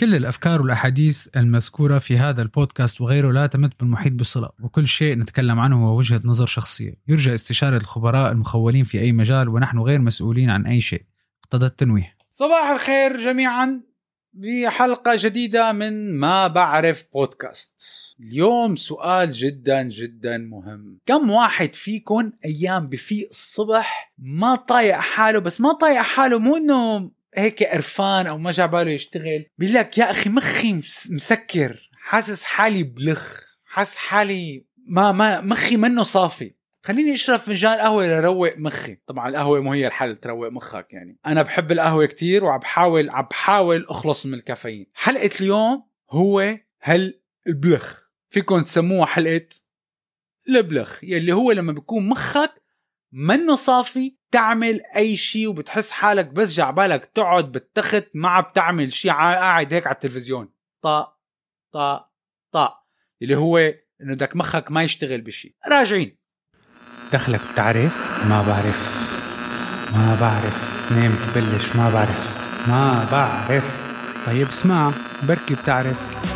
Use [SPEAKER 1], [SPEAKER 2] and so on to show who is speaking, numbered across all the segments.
[SPEAKER 1] كل الأفكار والأحاديث المذكورة في هذا البودكاست وغيره لا تمت بالمحيط بصلة وكل شيء نتكلم عنه هو وجهة نظر شخصية. يرجى استشارة الخبراء المخولين في أي مجال ونحن غير مسؤولين عن أي شيء. اقتضى التنويه.
[SPEAKER 2] صباح الخير جميعا بحلقة جديدة من ما بعرف بودكاست. اليوم سؤال جدا جدا مهم. كم واحد فيكم أيام بفيق الصبح ما طايق حاله بس ما طايق حاله مو إنه هيك قرفان أو ما جا باله يشتغل بيقول لك يا أخي مخي مس- مسكر حاسس حالي بلخ حاسس حالي ما ما مخي منه صافي. خليني أشرب فنجان قهوة لروق مخي. طبعا القهوة مو هي الحل تروق مخك يعني. أنا بحب القهوة كتير وعم بحاول عم بحاول أخلص من الكافيين. حلقة اليوم هو هل البلخ فيكم تسموها حلقة البلخ يلي هو لما بيكون مخك منه صافي تعمل أي شيء وبتحس حالك بس جعبالك تقعد بالتخت ما عم بتعمل شيء قاعد هيك على التلفزيون. طا طا طا. اللي هو إنه بدك مخك ما يشتغل بشيء راجعين.
[SPEAKER 1] دخلك بتعرف؟ ما بعرف. ما بعرف. نام تبلش. ما بعرف. ما بعرف. طيب اسمع بركي بتعرف.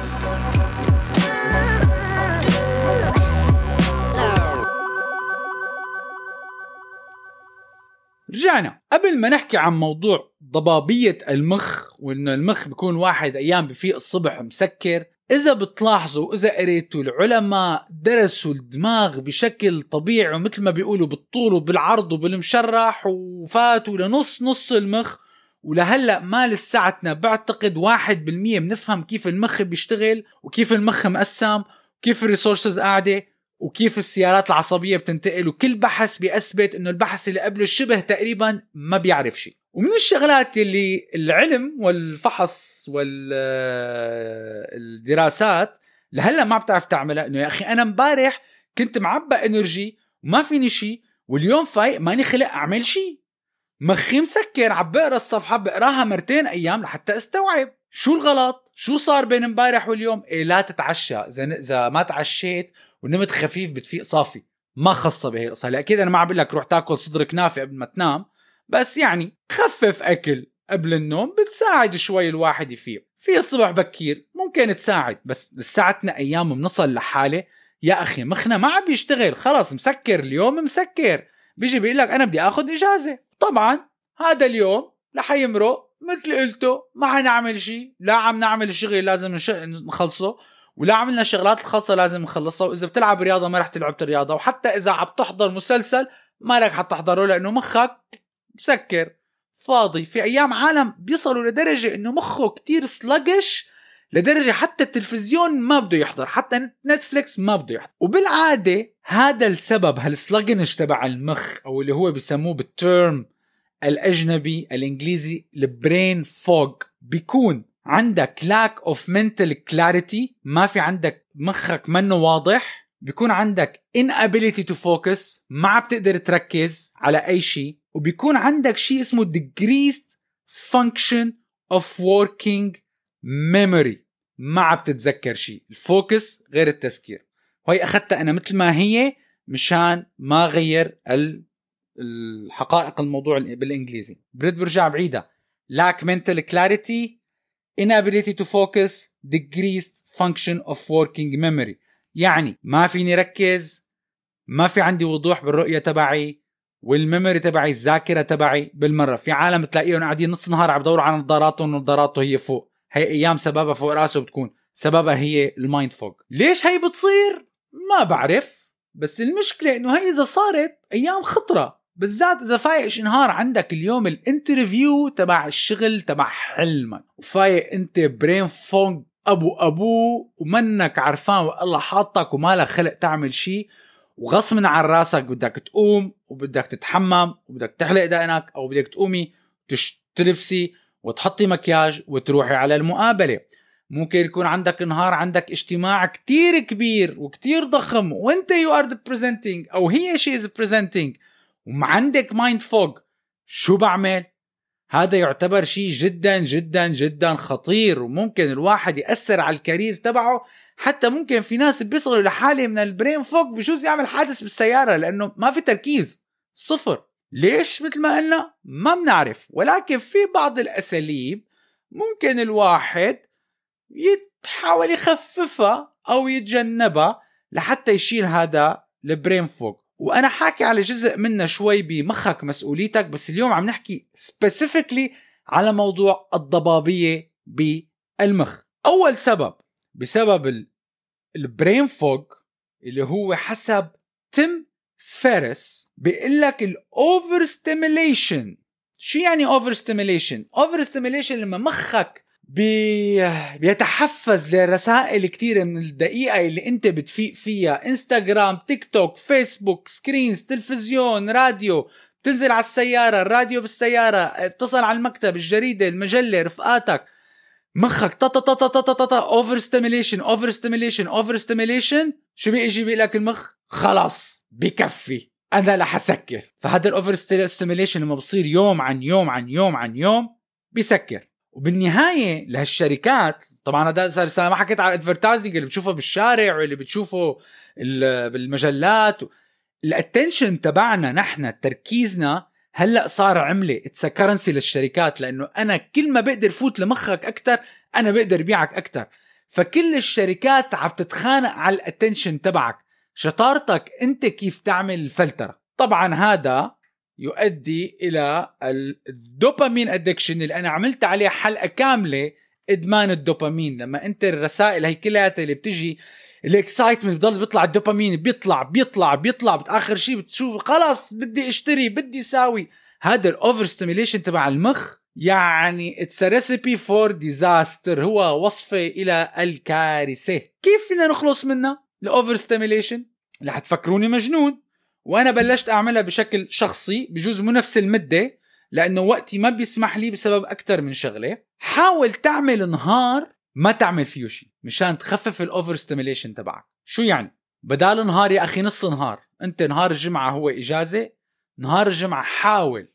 [SPEAKER 2] رجعنا. قبل ما نحكي عن موضوع ضبابية المخ وإنه المخ بيكون واحد أيام بفيق الصبح مسكر إذا بتلاحظوا إذا قريتوا العلماء درسوا الدماغ بشكل طبيعي ومثل ما بيقولوا بالطول وبالعرض وبالمشرح وفاتوا لنص نص المخ ولهلأ ما لساتنا. بعتقد واحد بالمية بنفهم كيف المخ بيشتغل وكيف المخ مقسم وكيف الريسورسز قاعدة. وكيف السيارات العصبية بتنتقل وكل بحث بيثبت إنه البحث اللي قبله شبه تقريبا ما بيعرف شيء. ومن الشغلات اللي العلم والفحص والدراسات لهلأ ما بتعرف تعملها إنه يا أخي أنا امبارح كنت معبى إنرجي وما فيني شيء واليوم فايق ماني خلق أعمل شيء. مخي مسكر عم بقرا الصفحة بقراها مرتين أيام لحتى استوعب شو الغلط شو صار بين امبارح واليوم. إيه لا تتعشى إذا إذا ما تعشيت ونمت خفيف بتفيق صافي. ما خاصه بهي القصة. هلا أكيد أنا ما عم بقول لك روح تاكل صدر كنافه قبل ما تنام بس يعني خفف أكل قبل النوم بتساعد شوي الواحد يفيق. في الصبح بكير ممكن تساعد بس لساتنا أيام بنصل لحاله يا أخي مخنا ما عم بيشتغل خلص مسكر اليوم مسكر. بيجي بيقول لك أنا بدي آخذ إجازة. طبعا هذا اليوم رح يمرق مثل قلته. ما حنعمل شيء لا عم نعمل شغل لازم نخلصه. ولا عملنا شغلات الخاصة لازم نخلصها وإذا بتلعب رياضة ما رح تلعب رياضة وحتى إذا عم تحضر مسلسل ما رح حتحضره لأنه مخك مسكر فاضي. في أيام عالم بيصلوا لدرجة إنه مخه كتير sluggish لدرجة حتى التلفزيون ما بده يحضر حتى Net- Netflix ما بده يحضر. وبالعادة هذا السبب هال sluggish تبع المخ أو اللي هو بسموه بال term الأجنبي الإنجليزي ال brain fog بيكون عندك lack of mental clarity ما في عندك مخك منه واضح. بيكون عندك inability to focus ما عم بتقدر تركز على أي شيء. وبيكون عندك شيء اسمه decreased function of working memory. ما عم تتذكر شيء. الفوكس غير التذكير. وهي أخذتها أنا مثل ما هي مشان ما غير ال- الحقائق الموضوع بالإنجليزي. برد برجع بعيدة. lack mental clarity inability to focus decreased function of working memory. يعني ما فيني ركز ما في عندي وضوح بالرؤية تبعي وال memory تبعي الذاكرة تبعي بالمرة. في عالم تلاقيهم قاعدين نص نهار عم بدوروا على نظاراتهم ونظاراته هي فوق. هي أيام سببها فوق راسه بتكون. سببها هي ال mind fog. ليش هي بتصير؟ ما بعرف. بس المشكلة إنه هي إذا صارت أيام خطرة. بالذات إذا فايق نهار عندك اليوم ال interview تبع الشغل تبع حلمك. وفايق أنت brain fog أبو ابوه ومنك عرفان والله حاطك وما خلق تعمل شيء وغصبا عن راسك بدك تقوم وبدك تتحمم وبدك تحلق دقنك أو بدك تقومي تلبسي وتحطي مكياج وتروحي على المقابلة. ممكن يكون عندك نهار عندك اجتماع كتير كبير وكتير ضخم وأنت you are أو هي she is presenting وما عندك mind fog شو بعمل؟ هذا يعتبر شيء جدا جدا جدا خطير وممكن الواحد يأثر على ال career تبعه. حتى ممكن في ناس بيصلوا لحالة من ال brain fog بجوز يعمل حادث بالسيارة لأنه ما في تركيز. صفر. ليش؟ مثل ما قلنا ما بنعرف. ولكن في بعض الأساليب ممكن الواحد يحاول يخففها أو يتجنبها لحتى يشيل هذا ال brain fog وأنا حاكي على جزء منها شوي بمخك مسؤوليتك بس اليوم عم نحكي specifically على موضوع الضبابية بالمخ. أول سبب بسبب ال brain fog اللي هو حسب تيم فيرس بيقول لك ال overstimulation شو يعني overstimulation overstimulation لما مخك بي... بيتحفز لرسائل كتيرة من الدقيقة اللي انت بتفيق فيها. انستغرام تيك توك فيسبوك screens تلفزيون راديو. بتنزل على السيارة الراديو بالسيارة بتصل على المكتب الجريدة المجلة رفقاتك. مخك تا تا تا تا تا تا تا overstimulation overstimulation overstimulation شو بيجي؟ بيقول لك المخ خلاص بكفي. أنا رح أسكر. فهذا ال overstimulation لما بصير يوم عن يوم عن يوم عن يوم بيسكر. وبالنهاية لهالشركات طبعا هذا صار ما حكيت على ال advertising اللي بتشوفه بالشارع واللي بتشوفه بالمجلات. ال attention تبعنا نحن تركيزنا هلأ صار عملة. it's currency للشركات لأنه أنا كل ما بقدر فوت لمخك أكثر أنا بقدر بيعك أكثر فكل الشركات عم تتخانق على ال attention تبعك. شطارتك أنت كيف تعمل الفلترة طبعا هذا يؤدي إلى ال dopamine addiction اللي أنا عملت عليه حلقة كاملة إدمان الدوبامين. لما أنت الرسائل هي كلها اللي بتجي ال excitement بضل بيطلع الدوبامين بيطلع بيطلع بيطلع باخر شيء بتشوف خلاص بدي أشتري بدي ساوي هذا ال overstimulation تبع المخ يعني it's recipe for disaster هو وصفة إلى الكارثة. كيف فينا نخلص منها؟ ال overstimulation رح تفكروني مجنون. وأنا بلشت أعملها بشكل شخصي بجوز مو نفس المدة لأنه وقتي ما بيسمح لي بسبب أكثر من شغلة. حاول تعمل نهار ما تعمل فيه شيء مشان تخفف ال overstimulation تبعك. شو يعني؟ بدال نهار يا أخي نص نهار. أنت نهار الجمعة هو إجازة. نهار الجمعة حاول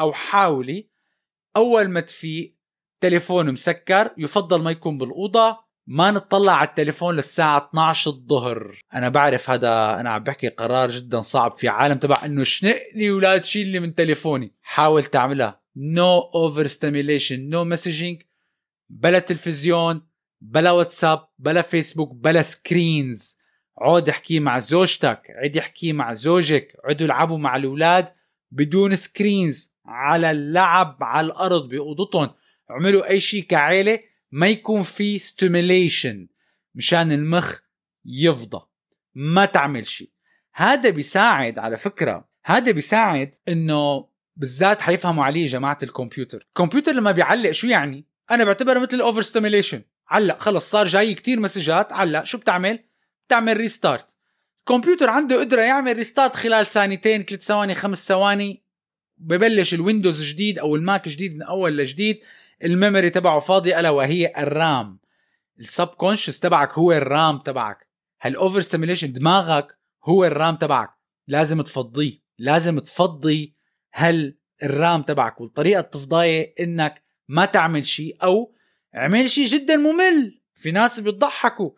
[SPEAKER 2] أو حاولي أول ما تفيق تليفون مسكر يفضل ما يكون بالأوضة. ما نطلع على التليفون للساعة 12 الظهر. أنا بعرف هذا أنا عم بحكي قرار جدا صعب في عالم تبع إنه اشنقني ولا تشيلني من تليفوني. حاول تعملها. no overstimulation no messaging بلا تلفزيون بلا واتساب بلا فيسبوك بلا screens قعود احكي مع زوجتك قعدي احكي مع زوجك قعدوا العبوا مع الأولاد بدون screens على اللعب على الأرض بأوضتهم. عملوا أي شيء كعيلة ما يكون في stimulation مشان المخ يفضى. ما تعمل شيء. هذا بيساعد على فكرة هذا بيساعد إنه بالذات حيفهموا عليه جماعة الكمبيوتر. الكمبيوتر لما بيعلق شو يعني؟ أنا بعتبرها مثل ال overstimulation علق خلص صار جاي كتير مسجات علق شو بتعمل؟ بتعمل restart الكمبيوتر عنده قدرة يعمل restart خلال ثانيتين ثلاث ثواني خمس ثواني. ببلش ال Windows جديد أو ال Mac جديد من أول وجديد ال memory تبعه فاضي ألا وهي ال RAM. ال subconscious تبعك هو ال RAM تبعك. هال overstimulation دماغك هو ال RAM تبعك. لازم تفضيه لازم تفضي هال RAM تبعك. والطريقة التفضاية إنك ما تعمل شيء أو عمل شيء جدا ممل. في ناس بيضحكوا.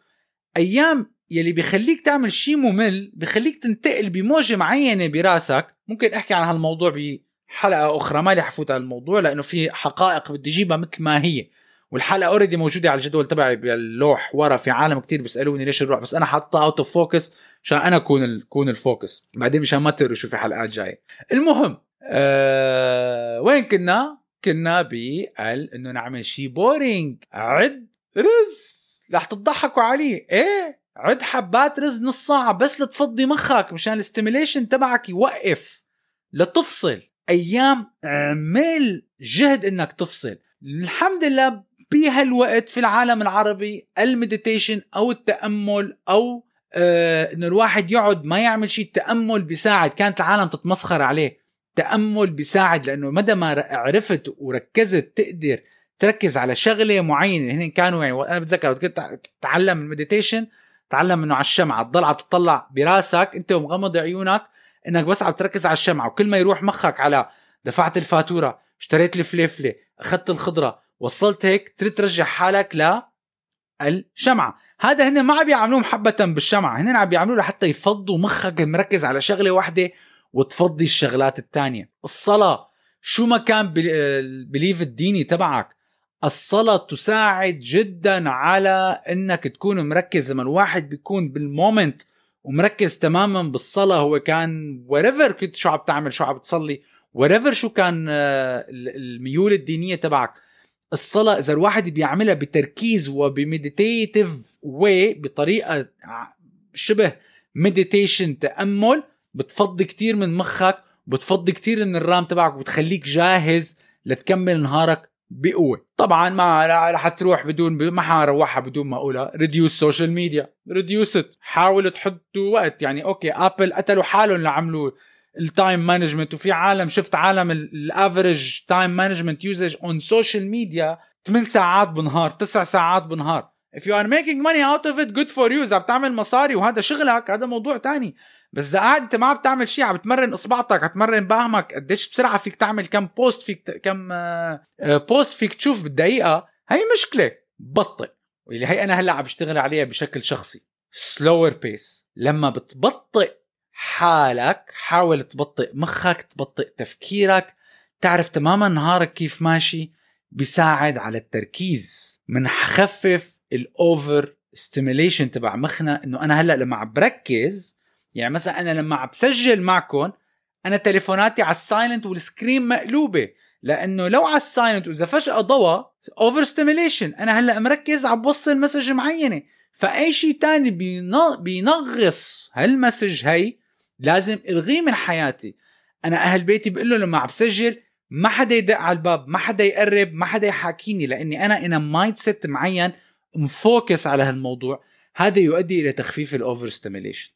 [SPEAKER 2] أيام يلي بيخليك تعمل شيء ممل بيخليك تنتقل بموجة معينة براسك. ممكن أحكي عن هالموضوع حلقة أخرى ما رح أفوت على الموضوع لأنه في حقائق بدي أجيبها مثل ما هي. والحلقة already موجودة على الجدول تبعي باللوح ورا في عالم كتير بيسألوني ليش نروح بس أنا حاططها out of focus عشان أنا أكون أكون ال focus بعدين مشان ما تقروا شو في حلقات جاية المهم أه وين كنا؟ كنا بقال إنه نعمل شيء boring عد رز. رح تضحكوا عليه إيه؟ عد حبات رز نص ساعة بس لتفضي مخك مشان ال stimulation تبعك يوقف. لتفصل. أيام اعمل جهد إنك تفصل. الحمد لله بهالوقت في العالم العربي ال meditation أو التأمل أو آه إنه الواحد يقعد ما يعمل شيء التأمل بيساعد. كانت العالم تتمسخر عليه. تأمل بيساعد لأنه مدى ما عرفت وركزت تقدر تركز على شغلة معينة. هن كانوا يعني أنا بتذكر كنت تتعلم المديتيشن تعلم إنه على الشمعة تضل عم تطلع براسك أنت ومغمض عيونك إنك بس عم تركز على الشمعة وكل ما يروح مخك على دفعت الفاتورة اشتريت الفليفلة أخذت الخضرة وصلت هيك ترجع حالك ل الشمعة. هذا هن ما عم بيعملوه محبة بالشمعة هن عم بيعملوه لحتى يفضوا مخك مركز على شغلة واحدة وتفضي الشغلات الثانية الصلاة شو ما كان belief الديني تبعك الصلاة تساعد جدا على إنك تكون مركز. لما الواحد بيكون بال moment ومركز تماما بالصلاة. هو كان wherever كنت شو عم تعمل شو عم تصلي wherever شو كان آه، الميول الدينية تبعك. الصلاة إذا الواحد بيعملها بتركيز وب meditative way بطريقة شبه meditation تأمل بتفضي كتير من مخك بتفضي كتير من ال RAM تبعك وبتخليك جاهز لتكمل نهارك. بقوة. طبعا ما رح تروح بدون ما حروحها بدون ما أقولها. reduce social media reduce حاولوا تحطوا وقت. يعني okay Apple قتلوا حالهم لعملوا ال time management وفي عالم شفت عالم ال average time management usage on social media 8 ساعات بالنهار 9 ساعات بالنهار if you are making money out of it good for you. إذا بتعمل مصاري وهذا شغلك هذا موضوع تاني. بس إذا قاعد أنت ما عم تعمل شيء عم تمرن إصبعتك عم تمرن باهمك قديش بسرعة فيك تعمل كم بوست فيك كم بوست فيك تشوف بالدقيقة. هي مشكلة. بطئ واللي هي أنا هلأ عم بشتغل عليها بشكل شخصي. slower pace لما بتبطئ حالك حاول تبطئ مخك تبطئ تفكيرك. تعرف تماما نهارك كيف ماشي؟ بيساعد على التركيز. منخفف ال over stimulation تبع مخنا. إنه أنا هلأ لما عم بركز يعني مثلا أنا لما عم بسجل معكم أنا تليفوناتي على ال silent وال screen مقلوبة لأنه لو على ال silent وإذا فجأة ضوى over stimulation أنا هلأ مركز عم بوصل message معينة. فأي شيء تاني بينغص هال message هي لازم ألغيه من حياتي. أنا أهل بيتي بقول له لما عم بسجل ما حدا يدق على الباب ما حدا يقرب ما حدا يحاكيني لأني أنا أنا mindset معين م focus على هالموضوع. هذا يؤدي إلى تخفيف ال over stimulation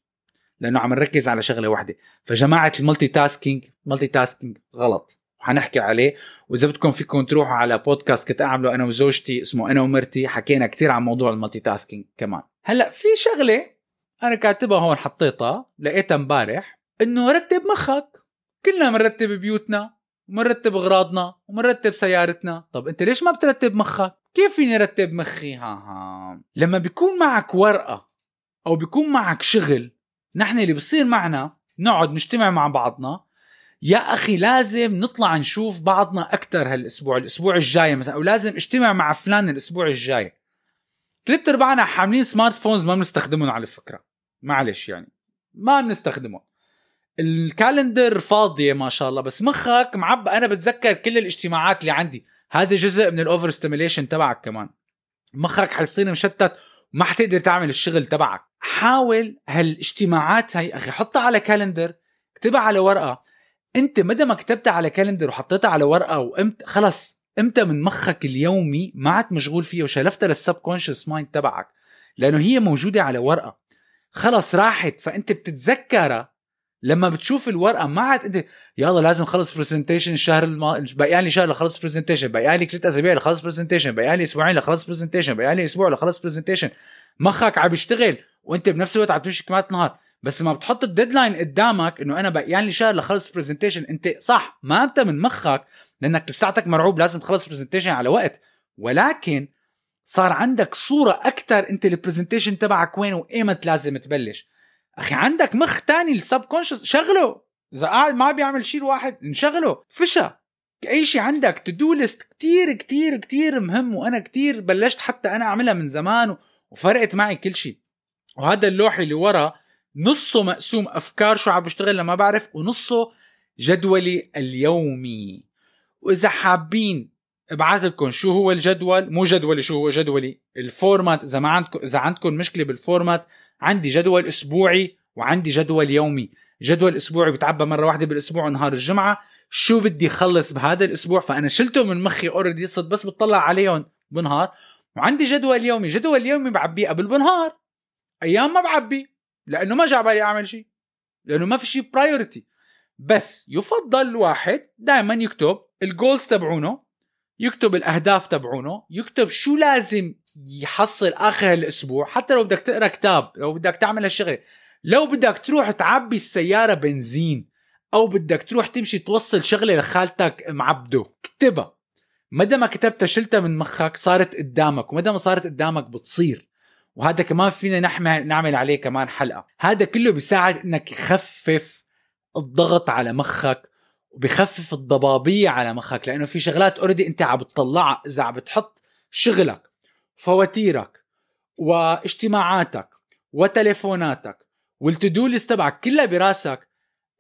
[SPEAKER 2] لأنه عم نركز على شغلة واحدة. فجماعة ال multitasking multitasking غلط. حنحكي عليه. وإذا بدكم فيكم تروحوا على بودكاست كنت أعمله أنا وزوجتي اسمه أنا ومرتي حكينا كثير عن موضوع ال multitasking كمان. هلأ في شغلة أنا كاتبها هون حطيتها لقيتها امبارح إنه رتب مخك. كلنا بنرتب بيوتنا ومنرتب أغراضنا ومنرتب سيارتنا. طب أنت ليش ما بترتب مخك؟ كيف فيني رتب مخي؟ ها ها. لما بيكون معك ورقة أو بيكون معك شغل نحن اللي بصير معنا نقعد نجتمع مع بعضنا. يا أخي لازم نطلع نشوف بعضنا أكثر هالأسبوع الأسبوع الجاي مثلا أو لازم اجتمع مع فلان الأسبوع الجاي. ثلاث أرباعنا حاملين smart phones ما بنستخدمهم على فكرة. معلش يعني ما بنستخدمهم. ال calendar فاضية ما شاء الله بس مخك معبى أنا بتذكر كل الاجتماعات اللي عندي. هذا جزء من ال over stimulation تبعك كمان. مخك حيصير مشتت ما حتقدر تعمل الشغل تبعك. حاول هالاجتماعات هي أخي حطها على calendar اكتبها على ورقة. أنت مدى ما كتبتها على calendar وحطيتها على ورقة وإيمت خلص إمتى من مخك اليومي ما عاد مشغول فيها وشلفتها لل subconscious mind تبعك لأنه هي موجودة على ورقة. خلص راحت. فأنت بتتذكرها لما بتشوف الورقة ما عاد أنت يلا لازم خلص presentation الشهر الم... بقى لي شهر لخلص presentation بقى لي ثلاث أسابيع لخلص presentation بقى لي أسبوعين لخلص presentation بقى لي أسبوع لخلص presentation مخك عم يشتغل وأنت بنفس الوقت عم تمشي كمان نهار. بس ما بتحط ال deadline قدامك إنه أنا بقى لي شهر لخلص presentation أنت صح ما أنت من مخك لأنك لساتك مرعوب لازم تخلص presentation على وقت. ولكن صار عندك صورة أكثر أنت ال presentation تبعك وين وإيمت لازم تبلش. أخي عندك مخ تاني ال subconscious شغله. إذا قاعد ما بيعمل شيء الواحد نشغله ف أي شيء عندك to do list كتير كتير كتير مهم وأنا كتير بلشت حتى أنا أعملها من زمان وفرقت معي كل شيء. وهذا اللوح اللي ورا نصه مقسوم أفكار شو عم بشتغل لما بعرف ونصه جدولي اليومي. وإذا حابين أبعث لكم شو هو الجدول مو جدولي شو هو جدولي؟ ال format. إذا ما عندكم إذا عندكم مشكلة بال format عندي جدول أسبوعي وعندي جدول يومي. جدول أسبوعي بتعبى مرة واحدة بالأسبوع نهار الجمعة. شو بدي خلص بهذا الأسبوع؟ فأنا شلته من مخي already صرت بس بتطلع عليهم بالنهار وعندي جدول يومي. جدول يومي بعبيه قبل بالنهار أيام ما بعبي. لأنه ما جا بالي أعمل شيء لأنه ما في شيء priority بس يفضل الواحد دائما يكتب ال goals تبعونه يكتب الأهداف تبعونه يكتب شو لازم يحصل آخر الأسبوع حتى لو بدك تقرأ كتاب لو بدك تعمل هالشغلة لو بدك تروح تعبي السيارة بنزين أو بدك تروح تمشي توصل شغلة لخالتك مبعدة اكتبها. مدى ما كتبتها شلتها من مخك صارت قدامك ومدى ما صارت قدامك بتصير. وهذا كمان فينا نحمل نعمل عليه كمان حلقة. هذا كله بيساعد إنك يخفف الضغط على مخك وبخفف الضبابية على مخك لأنه في شغلات already أنت عم بتطلعها إذا عم بتحط شغلك. فواتيرك واجتماعاتك وتليفوناتك وال to do list تبعك كلها براسك.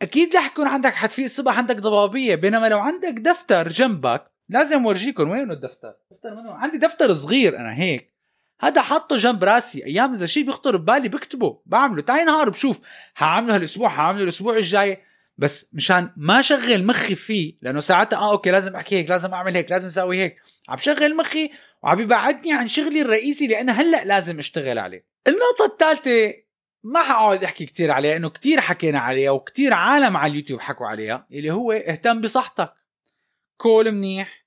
[SPEAKER 2] أكيد رح يكون عندك حتفيق الصبح عندك ضبابية بينما لو عندك دفتر جنبك لازم ورجيكم وين الدفتر؟ دفتر منه عندي دفتر صغير أنا هيك. هذا حاطه جنب راسي أيام إذا شيء بيخطر ببالي بكتبه بعمله. تاني نهار بشوف حاعمله هالأسبوع حاعمله الأسبوع الجاي. بس مشان ما شغل مخي فيه لأنه ساعتها آه okay لازم أحكي هيك لازم أعمل هيك لازم أسوي هيك. عم شغل مخي وعم يبعدني عن شغلي الرئيسي اللي أنا هلأ لازم أشتغل عليه. النقطة الثالثة ما حقعد أحكي كتير عليها إنه كتير حكينا عليها وكتير عالم على اليوتيوب حكوا عليها اللي هو اهتم بصحتك. كول منيح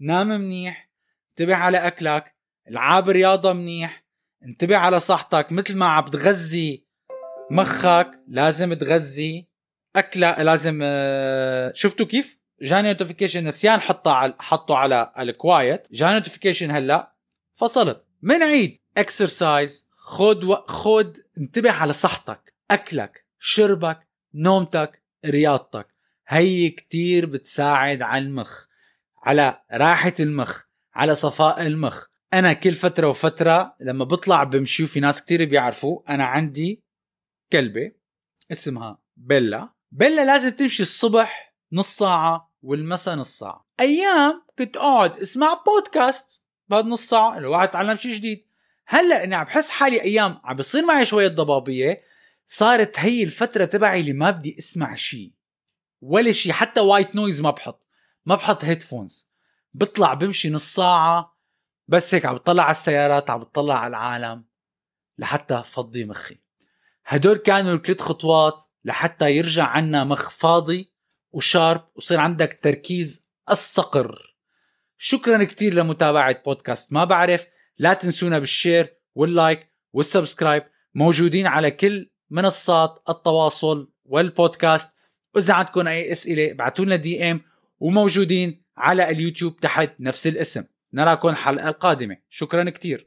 [SPEAKER 2] نام منيح انتبه على أكلك العاب رياضة منيح انتبه على صحتك مثل ما عم بتغذي مخك لازم تغذي اكلة لازم آه، شفتوا كيف؟ جاني نوتيفيكيشن نسيان حطها على حطه على الكوايت جاني نوتيفيكيشن هلا فصلت. من عيد؟ اكسرسايز خد و... خد انتبه على صحتك. أكلك شربك نومتك رياضتك. هي كتير بتساعد على المخ على راحة المخ على صفاء المخ. أنا كل فترة وفترة لما بطلع بمشي وفي ناس كتير بيعرفوا أنا عندي كلبة اسمها بيلا. بيلا لازم تمشي الصبح نص ساعة والمساء نص ساعة. أيام كنت أقعد أسمع بودكاست بعد نص ساعة الواحد تعلم شيء جديد. هلأ إني عم بحس حالي أيام عم بصير معي شوية ضبابية صارت هي الفترة تبعي اللي ما بدي أسمع شيء ولا شيء حتى white noise ما بحط. ما بحط headphones بطلع بمشي نص ساعة بس هيك عم بطلع على السيارات عم بطلع على العالم لحتى فضي مخي. هدول كانوا الثلاث خطوات لحتى يرجع عنا مخ فاضي وشارب وصير عندك تركيز الصقر. شكرا كتير لمتابعة بودكاست. ما بعرف لا تنسونا بال share وال like وال subscribe. موجودين على كل منصات التواصل والبودكاست. وإذا عندكم أي أسئلة ابعتوا لنا DM. وموجودين على اليوتيوب تحت نفس الاسم. نراكم الحلقة القادمة. شكرا كتير.